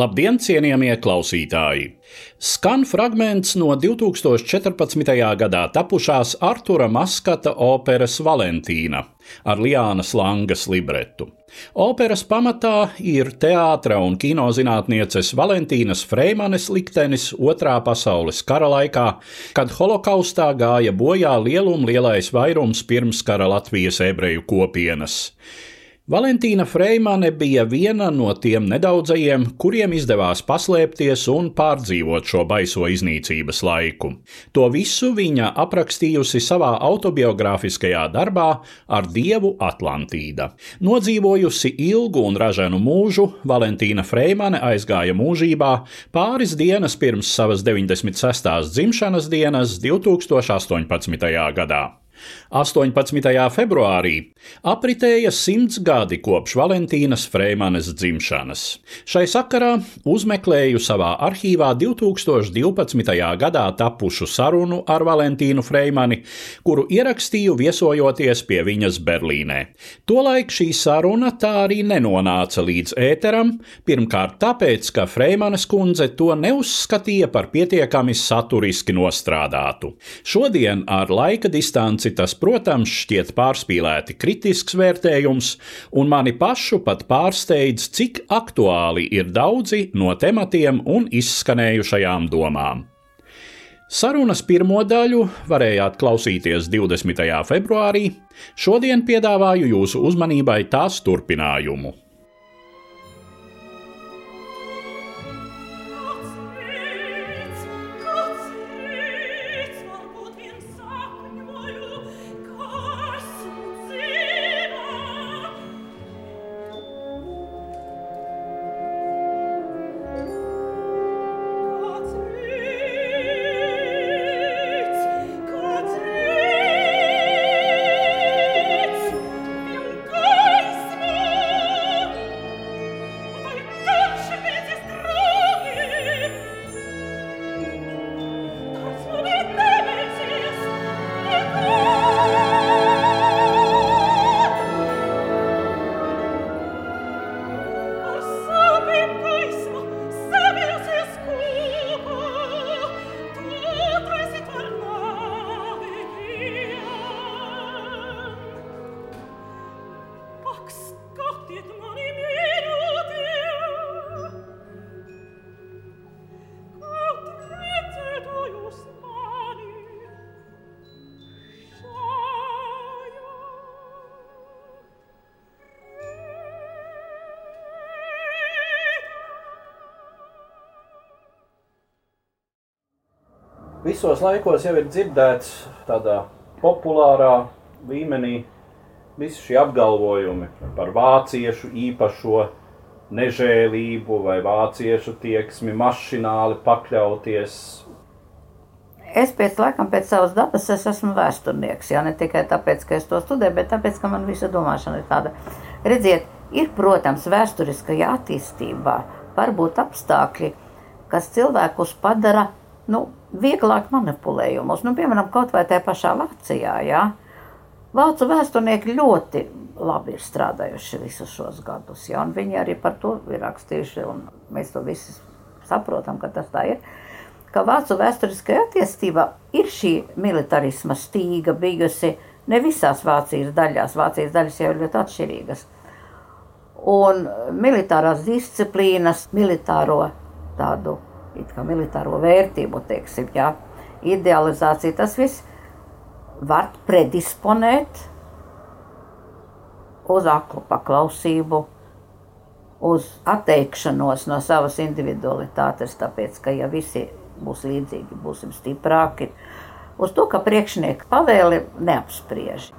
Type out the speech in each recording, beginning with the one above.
Labdien, cienījamie klausītāji! Skan fragments no 2014. gadā tapušās Artura Maskata operas Valentīna ar Liānas Langas libretu. Operas pamatā ir teātra un kinozinātnieces Valentīnas Freimanes liktenis Otrā pasaules kara laikā, kad holokaustā gāja bojā lielum lielais vairums pirmskara Latvijas ebreju kopienas. Valentīna Freimane bija viena no tiem nedaudzajiem, kuriem izdevās paslēpties un pārdzīvot šo baiso iznīcības laiku. To visu viņa aprakstījusi savā autobiogrāfiskajā darbā ar dievu Atlantīda. Nodzīvojusi ilgu un ražanu mūžu, Valentīna Freimane aizgāja mūžībā pāris dienas pirms savas 96. dzimšanas dienas 2018. gadā. 18. februārī apritēja simts gadi kopš Valentīnas Freimanes dzimšanas. Šai sakarā uzmeklēju savā arhīvā 2012. gadā tapušu sarunu ar Valentīnu Freimani, kuru ierakstīju viesojoties pie viņas Berlīnē. Tolaik šī saruna tā arī nenonāca līdz ēteram, pirmkārt tāpēc, ka Freimanes kundze to neuzskatīja par pietiekami saturiski nostrādātu. Šodien ar laika distanci tas, protams, šķiet pārspīlēti kritisks vērtējums, un mani pašu pat pārsteidz, cik aktuāli ir daudzi no tematiem un izskanējušajām domām. Sarunas pirmo daļu varējāt klausīties 20. februārī. Šodien piedāvāju jūsu uzmanībai tās turpinājumu. Visos laikos jau ir dzirdēts tādā populārā līmenī visi šie apgalvojumi par vāciešu īpašo nežēlību vai vāciešu tieksmi mašināli pakļauties. Es pēc laikam, pēc savas dabas, es esmu vēsturnieks. Jā, ne tikai tāpēc, ka es to studēju, bet tāpēc, ka man visa domāšana ir tāda. Redziet, ir, protams, vēsturiskajā attīstībā var būt apstākļi, kas cilvēkus padara nu, vieglāk manipulējumos. Nu, piemēram, kaut vai tajā pašā Vācijā. Ja? Vācu vēsturnieki ļoti labi ir strādājuši visus šos gadus. Ja? Viņi arī par to ir rakstījuši, un mēs to visi saprotam, ka tas tā ir. Ka Vācu vēsturiskajā attīstībā ir šī militarisma stīga bijusi ne visās Vācijas daļās. Vācijas daļas jau ir ļoti atšķirīgas. Un militārās disciplīnas, militāro tādu militāro vērtību, teiksim, jā, idealizācija, tas viss var predisponēt uz aklu paklausību, uz atteikšanos no savas individualitātes, tāpēc, ka ja visi būs līdzīgi, būsim stiprāki, uz to, ka priekšnieki pavēli neapspriež.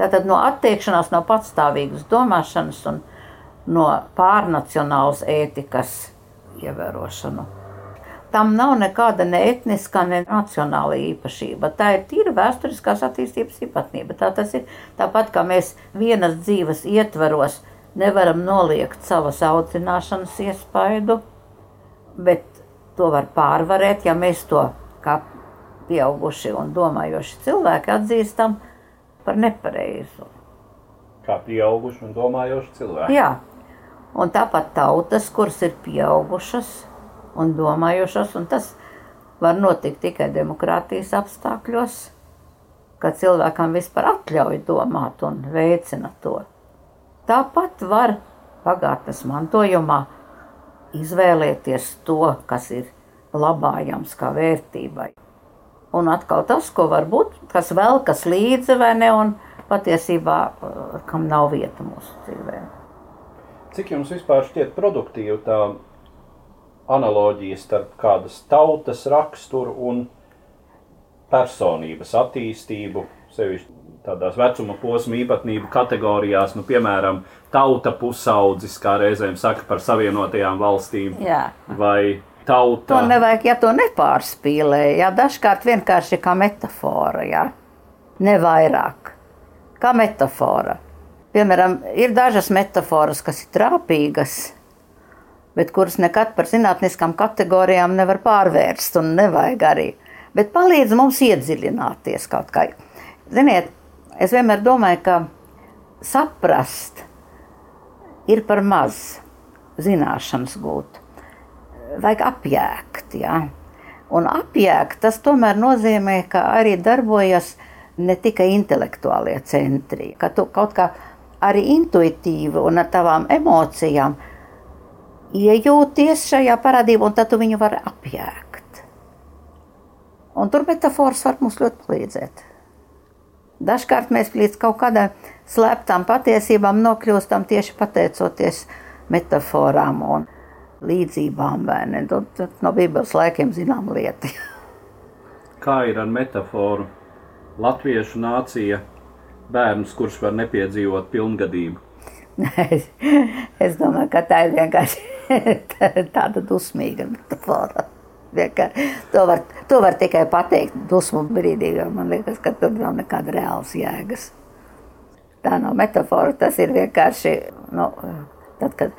Tātad no atteikšanās no patstāvīgas domāšanas un no pārnacionālas ētikas ievērošanu. Tam nav nekāda ne etniskā, ne nacionāla īpašība. Tā ir tīra vēsturiskās attīstības īpatnība. Tā tas ir tāpat kā mēs vienas dzīves ietvaros nevaram noliegt savas audzināšanas iespaidu, bet to var pārvarēt, ja mēs to kā pieauguši un domājoši cilvēki atzīstam par nepareizu. Kā pieauguši un domājoši cilvēki. Jā, Un tāpat tautas, kuras ir pieaugušas un domājušas, un tas var notikt tikai demokrātijas apstākļos, kad cilvēkam vispār atļauj domāt un veicina to. Tāpat var pagātnes mantojumā izvēlēties to, kas ir labājams kā vērtībai. Un atkal tas, ko varbūt, kas vēl kas līdzi vai ne, un patiesībā kam nav vieta mūsu dzīvēm. Cik jums vispār šķiet produktīva tā analoģija starp kādas tautas raksturu un personības attīstību, sevišķi tādās vecuma posma īpatnību kategorijās, nu, piemēram, tauta pusaudzis, kā reizēm saka par savienotajām valstīm. Jā. Vai tauta? To nevajag, ja to nepārspīlē, jā, dažkārt vienkārši kā metafora, jā, ne vairāk, kā metafora. Piemēram, ir dažas metafāras, kas ir trāpīgas, bet kuras nekad par zinātniskām kategorijām nevar pārvērst un nevajag arī. Bet palīdz mums iedziļināties kaut kā. Ziniet, es vienmēr domāju, ka saprast ir par maz zināšanas gūt. Vajag apjēgt, ja? Un apjēgt tas tomēr nozīmē, ka arī darbojas ne tikai intelektuālie centri, ka tu kaut kā arī intuitīvi un ar tavām emocijām iejūties šajā parādībā, un tad tu viņu vari apjēgt. Un tur metafors var mums ļoti palīdzēt. Dažkārt mēs līdz kaut kādām slēptām patiesībām nokļūstam tieši pateicoties metaforām un līdzībām. Nu, no Bībeles laikiem zinām lieta. Kā ir ar metaforu? Latviešu nācija, bērns, kurš var nepiedzīvot pilngadību. Es, es domāju, ka tā ir vienkārši tāda dusmīga metafora. To var, to var tikai pateikt dusmu brīdī, jo man liekas, ka tur nav nekāda reāls jēgas. Tā nav metafora, tas ir vienkārši, nu, tad, kad,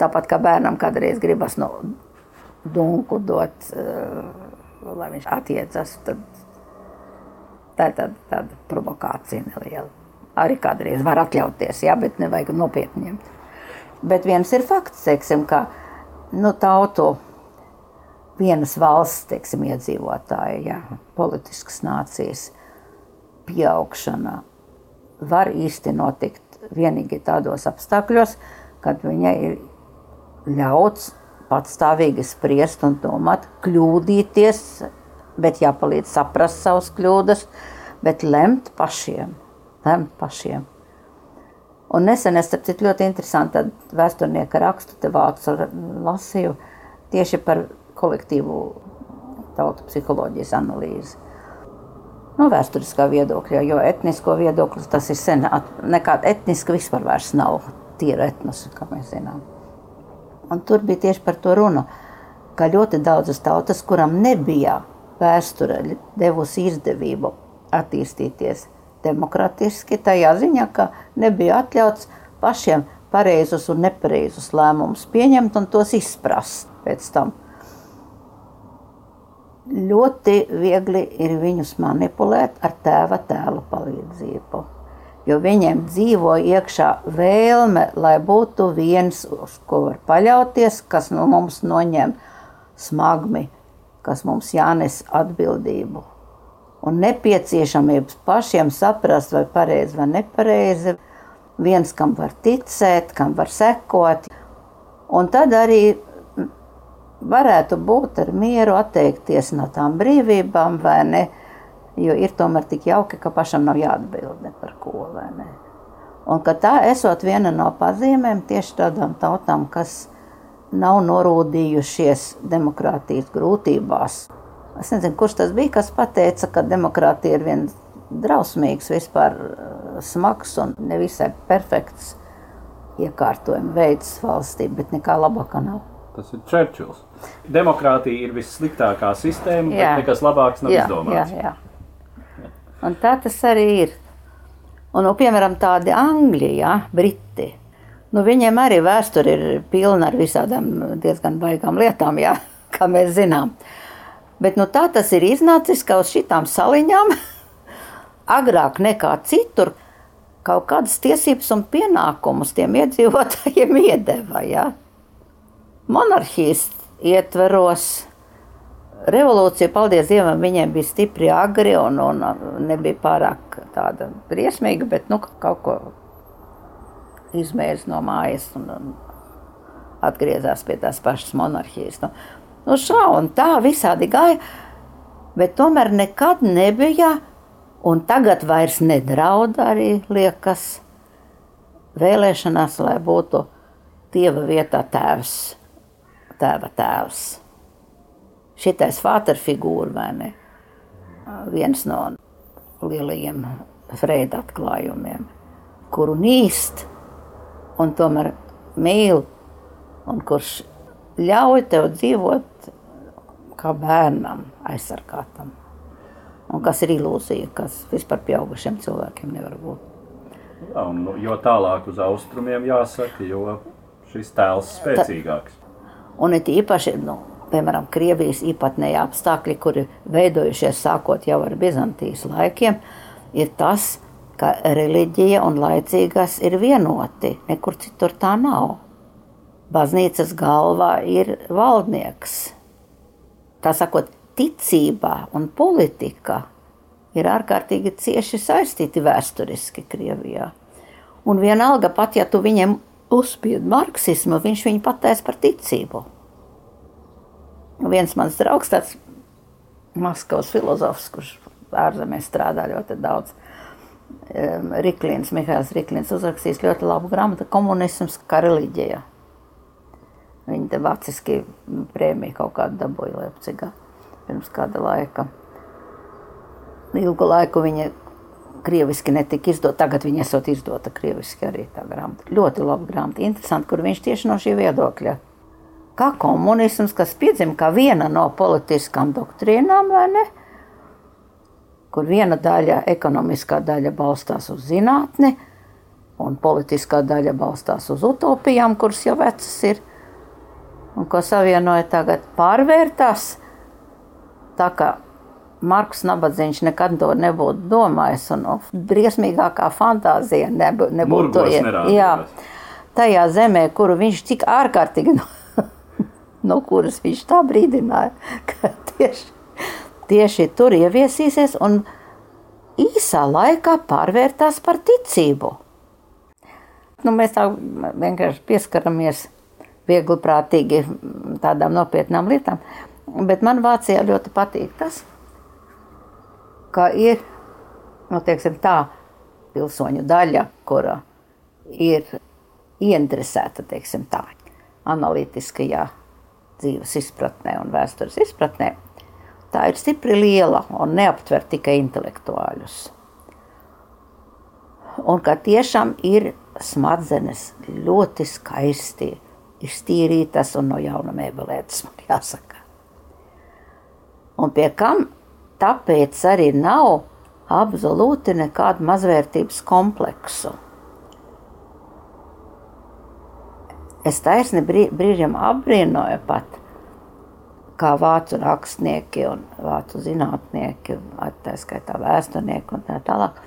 tāpat kā bērnam kādreiz gribas no dunku dot, uh, lai viņš attiecas, tad tā ir tāda, tāda provokācija neliela. Arī kādreiz var atļauties, jā, bet nevajag nopietni ņemt. Bet viens ir fakts, teiksim, ka nu, tautu vienas valsts teiksim, iedzīvotāja, ja, politiskas nācijas pieaugšana var īsti notikt vienīgi tādos apstākļos, kad viņai ir ļauts patstāvīgi spriest un domāt, kļūdīties, bet jāpalīdz saprast savas kļūdas, bet lemt pašiem. Lemt pašiem. Un nesen es tādu ļoti interesantu vēsturnieka rakstu te vācu lasīju tieši par kolektīvu tautu psiholoģijas analīzi. No vēsturiskā viedokļa, jo etnisko viedokli tas ir sen, nekāda etniska vispār vairs nav tīra etnos, kā mēs zinām. Un tur bija tieši par to runa, ka ļoti daudzas tautas, kuram nebija vēsture devusi izdevību attīstīties demokratiski, tajā ziņā, ka nebija atļauts pašiem pareizus un nepareizus lēmumus pieņemt un tos izprast pēc tam ļoti viegli ir viņus manipulēt ar tēva tēla palīdzību. Jo viņiem dzīvo iekšā vēlme, lai būtu viens, uz ko var paļauties, kas no mums noņem smagmi, kas mums jānes atbildību. Un nepieciešamības pašiem saprast, vai pareizi vai nepareizi, viens, kam var ticēt, kam var sekot. Un tad arī varētu būt ar mieru atteikties no tām brīvībām, vai ne? Jo ir tomēr tik jauki, ka pašam nav jāatbild ne par ko, vai ne? Un ka tā esot viena no pazīmēm tieši tādām tautām, kas nav norūdījušies demokrātijas grūtībās. Es nezinu, kurš tas bija, kas pateica, ka demokrātija ir viens drausmīgs, vispār uh, smags un nevisai perfekts iekārtojuma veids valstī, bet nekā labākā nav. Tas ir Čērčils. Demokrātija ir vissliktākā sistēma, jā. bet nekas labāks nav jā, izdomāts. Jā, jā. Un tā tas arī ir. Un, nu, piemēram, tādi angļi, ja, briti. Nu, viņiem arī vēsture ir pilna ar visādām diezgan baigām lietām, jā, kā mēs zinām. Bet nu, tā tas ir iznācis, ka uz šitām saliņām agrāk nekā citur kaut kādas tiesības un pienākumus tiem iedzīvotājiem iedeva. Ja? monarhijas ietveros. Revolūcija, paldies Dievam, viņiem bija stipri agri un, un nebija pārāk tāda briesmīga, bet nu, kaut ko izmēģināja no mājas un, un atgriezās pie tās pašas monarhijas. Nu, nu šā un tā visādi gāja, bet tomēr nekad nebija, un tagad vairs nedraud arī liekas vēlēšanās, lai būtu Dieva vietā tēvs tēva tēvs. Šitais fāter figūra, vai ne? Viens no lielajiem Freida atklājumiem, kuru nīst un tomēr mīl, un kurš ļauj tev dzīvot kā bērnam, aizsargātam. Un kas ir ilūzija, kas vispār pieaugušiem cilvēkiem nevar būt. Jā, un, nu, jo tālāk uz austrumiem jāsaka, jo šis tēls spēcīgāks. Un it īpaši, nu, piemēram, Krievijas īpatnēji apstākļi, kuri veidojušies sākot jau ar Bizantijas laikiem, ir tas, ka reliģija un laicīgās ir vienoti. Nekur citur tā nav. Baznīcas galvā ir valdnieks. Tā sakot, ticībā un politika ir ārkārtīgi cieši saistīti vēsturiski Krievijā. Un vienalga, pat ja tu viņiem uzspiedu marksismu, viņš viņu patēs par ticību. Viens mans draugs, tāds Maskavas filozofs, kurš ārzemēs strādā ļoti daudz. Riklīns, Mihails Riklīns uzrakstījis ļoti labu grāmatu Komunisms kā reliģija. Viņa te vaciski prēmiju kaut kādu dabūja Leipcigā pirms kāda laika. Ilgu laiku viņa krieviski netika izdota, tagad viņa esot izdota krieviski arī tā grāmata. Ļoti laba grāmata, interesanti, kur viņš tieši no šī viedokļa. Kā komunisms, kas piedzima kā viena no politiskām doktrīnām, vai ne? Kur viena daļa, ekonomiskā daļa balstās uz zinātni, un politiskā daļa balstās uz utopijām, kuras jau vecas ir, un ko savienoja tagad pārvērtās. Tā kā Marks Nabadzīņš nekad to nebūtu domājis, un oh, briesmīgākā fantāzija nebū, nebūtu to iet. Tajā zemē, kuru viņš tik ārkārtīgi, no, no kuras viņš tā brīdināja, ka tieši tieši tur ieviesīsies un īsā laikā pārvērtās par ticību. Nu, mēs tā vienkārši pieskaramies viegli prātīgi tādām nopietnām lietām, bet man Vācijā ļoti patīk tas, ka ir, nu, teiksim tā, pilsoņu daļa, kura ir ieinteresēta, teiksim tā, analītiskajā dzīves izpratnē un vēstures izpratnē, tā ir stipri liela un neaptver tikai intelektuāļus. Un ka tiešām ir smadzenes ļoti skaisti iztīrītas un no jauna mēbelētas, man jāsaka. Un pie kam tāpēc arī nav absolūti nekādu mazvērtības kompleksu. Es taisni brīžiem apbrīnoju pat, kā vācu rakstnieki un vācu zinātnieki, tā skaitā vēsturnieki un tā tālāk,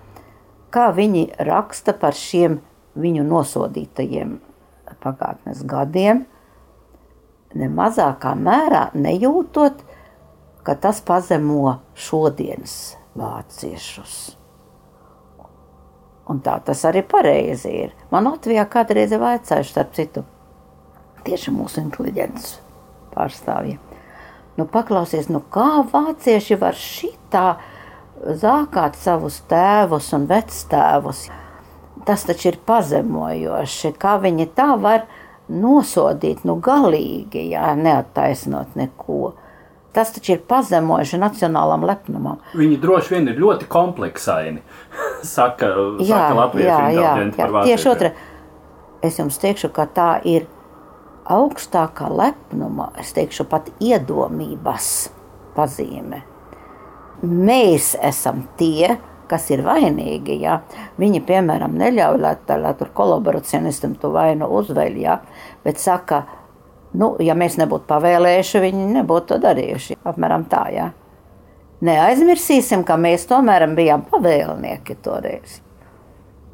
kā viņi raksta par šiem viņu nosodītajiem pagātnes gadiem, ne mazākā mērā nejūtot, ka tas pazemo šodienas vāciešus. Un tā tas arī pareizi ir. Man Latvijā kādreiz ir vaicājuši, starp citu, tieši mūsu inteliģences pārstāvjiem. Nu, paklausies, nu kā vācieši var šitā zākāt savus tēvus un vectēvus. Tas taču ir pazemojoši, kā viņi tā var nosodīt, nu galīgi, jā, neattaisnot neko. Tas taču ir pazemojuši nacionālam lepnumam. Viņi droši vien ir ļoti kompleksaini. saka, jā, saka Latvijas jā, jā, jā. Tieši otra. Es jums teikšu, ka tā ir augstākā lepnuma, es teikšu, pat iedomības pazīme. Mēs esam tie, kas ir vainīgi. Ja? Viņi, piemēram, neļauj, lai, lai tur kolaboracionistam to vainu uzveļ, ja? bet saka, nu, ja mēs nebūtu pavēlējuši, viņi nebūtu to darījuši. Apmēram tā, ja? Neaizmirsīsim, ka mēs tomēr bijām pavēlnieki toreiz.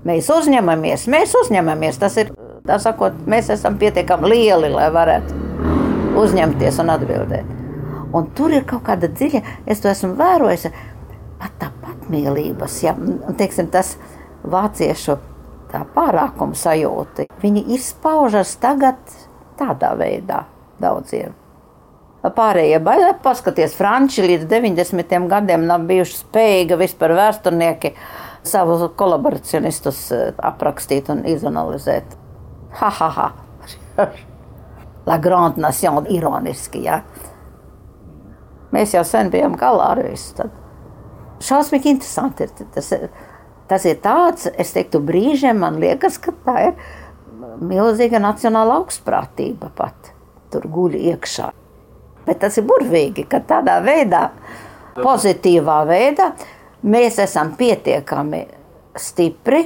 Mēs uzņemamies, mēs uzņemamies. Tas ir tā sakot, mēs esam pietiekami lieli, lai varētu uzņemties un atbildēt. Un tur ir kaut kāda dziļa, es to esmu vērojis, pat tā patmīlības, ja teiksim, tas vāciešu tā pārākuma sajūta. Viņi izpaužas tagad tādā veidā daudziem. Pārējie baigā paskaties, Franči līdz 90. gadiem nav bijuši spējīgi vispār vēsturnieki savus kolaboracionistus eh, aprakstīt un izanalizēt. Ha, ha, ha. La Grande Nation ironiski, ja. Mēs jau sen bijām galā ar visu. Tad. Šausmīgi interesanti ir. Tas, tas ir tāds, es teiktu, brīžiem man liekas, ka tā ir milzīga nacionāla augstprātība pat tur guļ iekšā. Bet tas ir burvīgi, ka tādā veidā, pozitīvā veidā, mēs esam pietiekami stipri,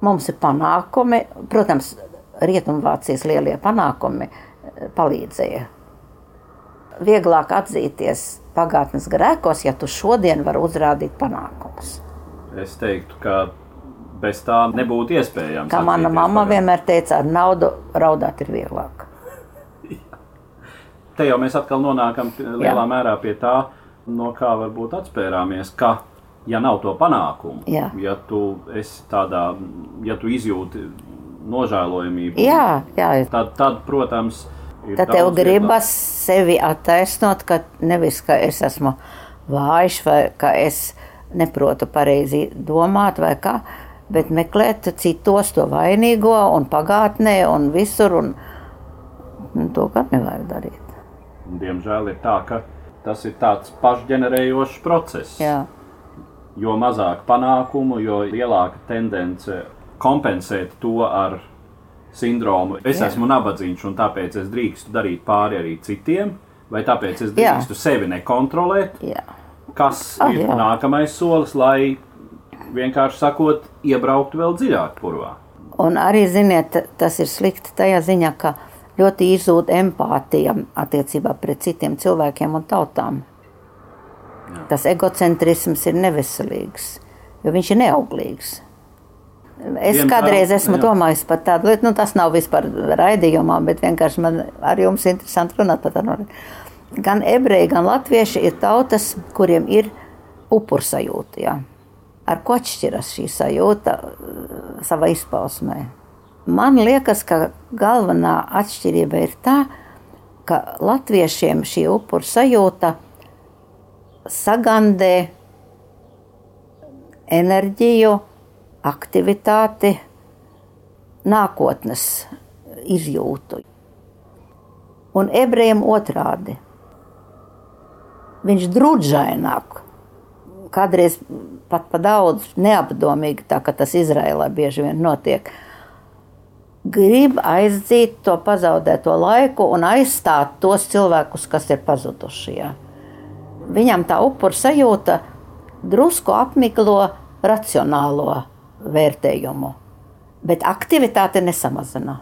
Mums ir panākumi, protams, Rietumvācijas lielie panākumi eh, palīdzēja. Vieglāk atzīties pagātnes grēkos, ja tu šodien vari uzrādīt panākumus. Es teiktu, ka bez tā nebūtu iespējams. Kā mana mamma pagātnes. vienmēr teica, ar naudu raudāt ir vieglāk. Te jau mēs atkal nonākam lielā Jā. mērā pie tā, no kā varbūt atspērāmies, ka ja nav to panākumu, jā. ja tu esi tādā, ja tu izjūti nožēlojamību, jā, jā. Tad, tad, protams, tad tev gribas sevi attaisnot, ka nevis, ka es esmu vājš, vai ka es neprotu pareizi domāt, vai kā, bet meklēt citos to vainīgo un pagātnē un visur, un, un to gan nevajag darīt. Diemžēl ir tā, ka tas ir tāds pašģenerējošs process. Jā. Jo mazāk panākumu, jo lielāka tendence kompensēt to ar sindromu. Es Jā. esmu nabadzīgs un tāpēc es drīkstu darīt pāri arī citiem, vai tāpēc es drīkstu Jā. sevi nekontrolēt. Jā. Kas ah, ir jā. nākamais solis, lai vienkārši sakot, iebrauktu vēl dziļāk purvā? Un arī, ziniet, tas ir slikti tajā ziņā, ka ļoti izzūd empātija attiecībā pret citiem cilvēkiem un tautām. Jā. Tas egocentrisms ir neveselīgs, jo viņš ir neauglīgs. Es Vien kādreiz esmu jā. domājis par tādu lietu, nu, tas nav vispār raidījumā, bet vienkārši man ar jums interesanti runāt par tādu. Gan ebreji, gan latvieši ir tautas, kuriem ir upursajūta. Jā. Ar ko atšķiras šī sajūta uh, savā izpausmē? Man liekas, ka galvenā atšķirība ir tā, ka latviešiem šī upuru sajūta sagandē enerģiju, aktivitāti, nākotnes izjūtu. Un ebrejiem otrādi. Viņš drudžaināk, kādreiz pat pa daudz neapdomīgi, tā kā tas Izrēlā bieži vien notiek. Grib aizdzīt to pazaudēto laiku un aizstāt tos cilvēkus, kas ir pazuduši. Ja. Viņam tā upura sajūta drusku apmiglo racionālo vērtējumu, bet aktivitāte nesamazina.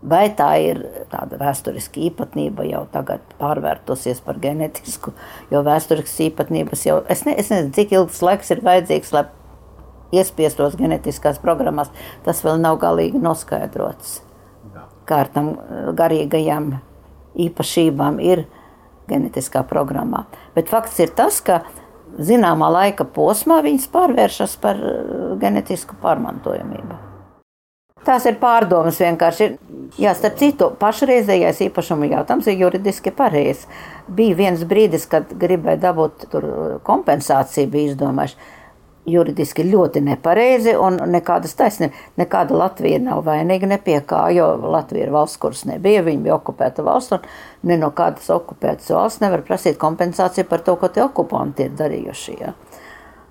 Vai tā ir tāda vēsturiska īpatnība, jau tagad pārvērtusies par genetisku, jo vēsturiskas īpatnības jau, es, ne, es nezinu, cik ilgs laiks ir vajadzīgs, lai iespiestos genetiskās programmās, tas vēl nav galīgi noskaidrots. Kā ar tam garīgajām īpašībām ir genetiskā programmā. Bet fakts ir tas, ka zināmā laika posmā viņas pārvēršas par genetisku pārmantojamību. Tās ir pārdomas vienkārši. Jā, starp citu, pašreizējais īpašuma jautājums ir juridiski pareizs. Bija viens brīdis, kad gribēja dabūt kompensāciju, bija izdomājuši juridiski ļoti nepareizi un nekādas taisnības. Nekāda Latvija nav vainīga ne pie kā, jo Latvija ir valsts, kuras nebija, viņa bija okupēta valsts, un ne no kādas okupētas valsts nevar prasīt kompensāciju par to, ko tie okupanti ir darījuši. Ja.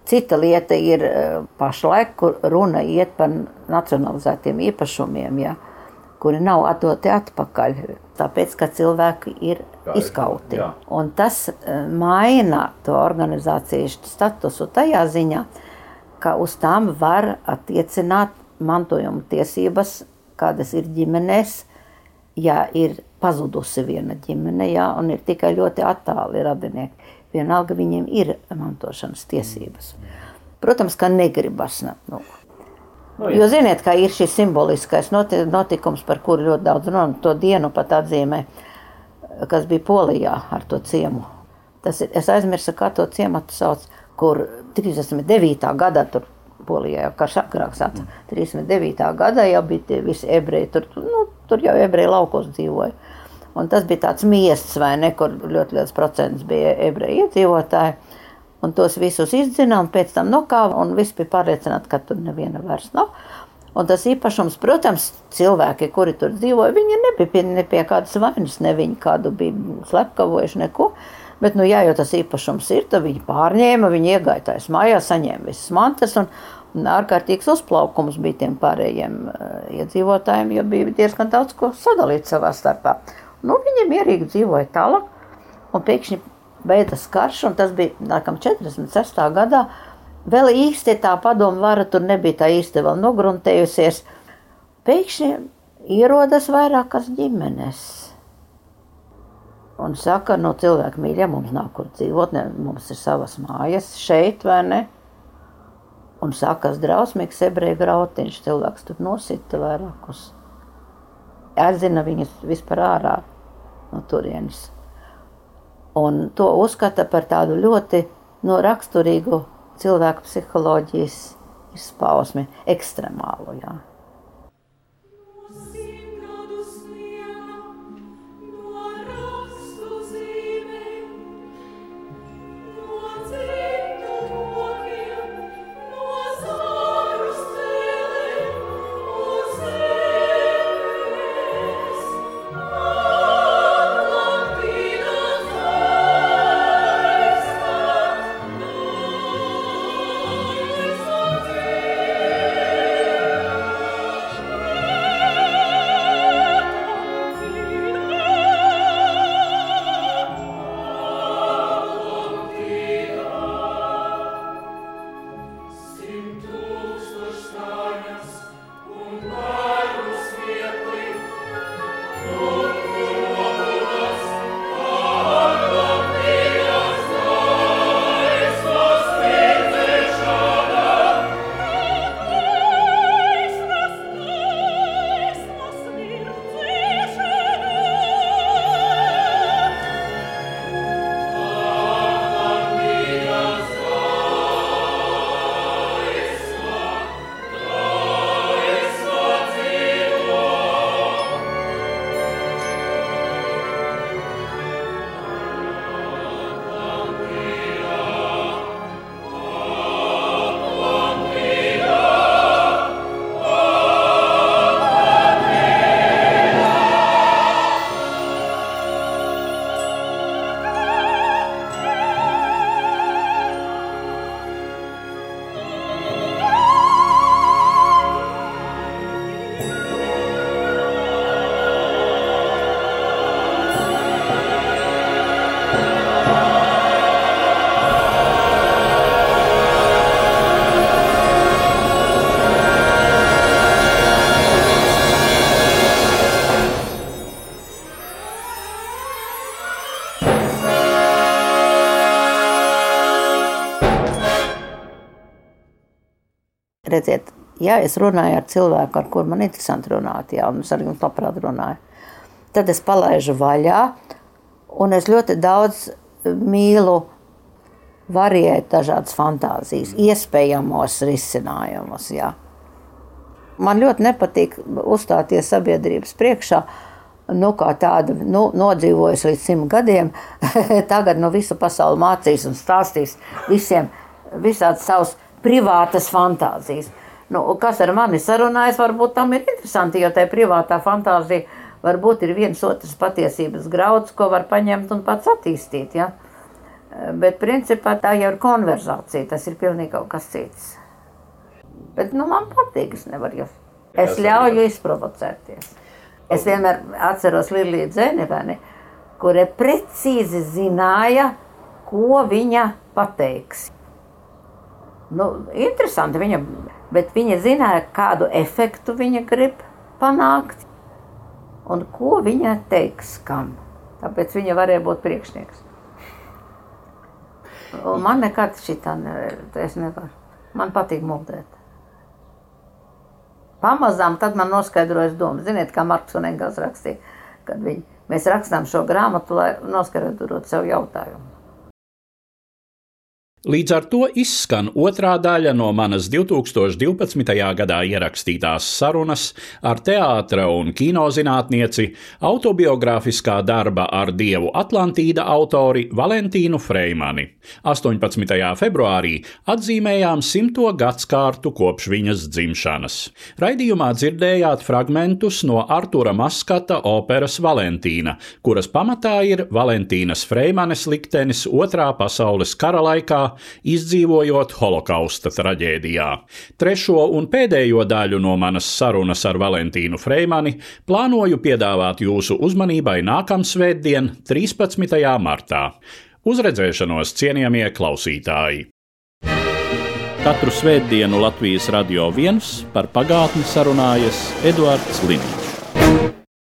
Cita lieta ir eh, pašlaik, kur runa iet par nacionalizētiem īpašumiem, ja, kuri nav atdoti atpakaļ, tāpēc, ka cilvēki ir izkauti. Jā. Un tas eh, maina to organizācijas statusu tajā ziņā, ka uz tām var attiecināt mantojuma tiesības, kādas ir ģimenēs, ja ir pazudusi viena ģimene, jā, un ir tikai ļoti attāli radinieki. Vienalga viņiem ir mantošanas tiesības. Protams, ka negribas. Nu, no, nu, jo ziniet, kā ir šis simboliskais notikums, par kuru ļoti daudz runā, to dienu pat atzīmē, kas bija Polijā ar to ciemu. Tas ir, es aizmirsu, kā to ciematu sauc kur 39. gadā tur Polijā jau karš agrāk sāca. 39. gadā jau bija tie visi ebreji, tur, nu, tur jau ebreji laukos dzīvoja. Un tas bija tāds miests, vai ne, kur ļoti liels procents bija ebreji iedzīvotāji. Un tos visus izdzina un pēc tam nokāva un viss bija pārliecināti, ka tur neviena vairs nav. Un tas īpašums, protams, cilvēki, kuri tur dzīvoja, viņi nebija pie, ne pie kādas vainas, ne viņi kādu bija slepkavojuši, neko. Bet, nu, jā, jau tas īpašums ir, tad viņi pārņēma, viņi iegāja mājā, saņēma visas mantas. Un, un ārkārtīgs uzplaukums bija tiem pārējiem uh, iedzīvotājiem, jo bija diezgan daudz ko sadalīt savā starpā. Nu, viņi mierīgi dzīvoja tālāk, un pēkšņi beidzas karš, un tas bija nākam 46. gadā. Vēl īsti tā padomu vara tur nebija tā īsti vēl nogruntējusies. Pēkšņi ierodas vairākas ģimenes un saka, no nu, cilvēku mīļā, mums nav kur dzīvot, ne, mums ir savas mājas šeit, vai ne? Un sākas drausmīgs ebreju grautiņš, cilvēks tur nosita vairākus. Atzina viņus vispār ārā no turienes. Un to uzskata par tādu ļoti no raksturīgu cilvēku psiholoģijas izpausmi, ekstremālu. Jā. Redziet, ja es runāju ar cilvēku, ar kuru man interesanti runāt, jā, un es arī jums labprāt runāju, tad es palaižu vaļā, un es ļoti daudz mīlu variēt dažādas fantāzijas, iespējamos risinājumus. Jā. Man ļoti nepatīk uzstāties sabiedrības priekšā, nu, kā tāda nu, nodzīvojusi līdz simt gadiem. Tagad no nu, visu pasauli mācīs un stāstīs visiem visādas savas privātas fantāzijas. Nu, kas ar mani sarunājas, varbūt tam ir interesanti, jo tā privātā fantāzija varbūt ir viens otrs patiesības grauds, ko var paņemt un pats attīstīt. Ja? Bet principā tā jau ir konverzācija, tas ir pilnīgi kaut kas cits. Bet nu, man patīk, es nevaru jūs. Es ļauju izprovocēties. Es vienmēr atceros Liliju Dzeneveni, kura precīzi zināja, ko viņa pateiks. Nu, interesanti, viņa, bet viņa zināja, kādu efektu viņa grib panākt un ko viņa teiks kam. Tāpēc viņa varēja būt priekšnieks. Un man nekad šitā ne, es nevaru. Man patīk muldēt. Pamazām tad man noskaidrojas doma. Ziniet, kā Marks un Engels rakstīja, kad viņi, mēs rakstām šo grāmatu, lai noskaidrotu sev jautājumu. Līdz ar to izskan otrā daļa no manas 2012. gadā ierakstītās sarunas ar teātra un kinozinātnieci, autobiogrāfiskā darba ar dievu Atlantīda autori Valentīnu Freimani. 18. februārī atzīmējām simto gadskārtu kopš viņas dzimšanas. Raidījumā dzirdējāt fragmentus no Artura Maskata operas Valentīna, kuras pamatā ir Valentīnas Freimanes liktenis Otrā pasaules kara laikā izdzīvojot holokausta traģēdijā. Trešo un pēdējo daļu no manas sarunas ar Valentīnu Freimani plānoju piedāvāt jūsu uzmanībai nākamsvētdien, 13. martā. Uzredzēšanos cienījamie klausītāji! Katru svētdienu Latvijas radio viens par pagātni sarunājas Eduards Līniņš.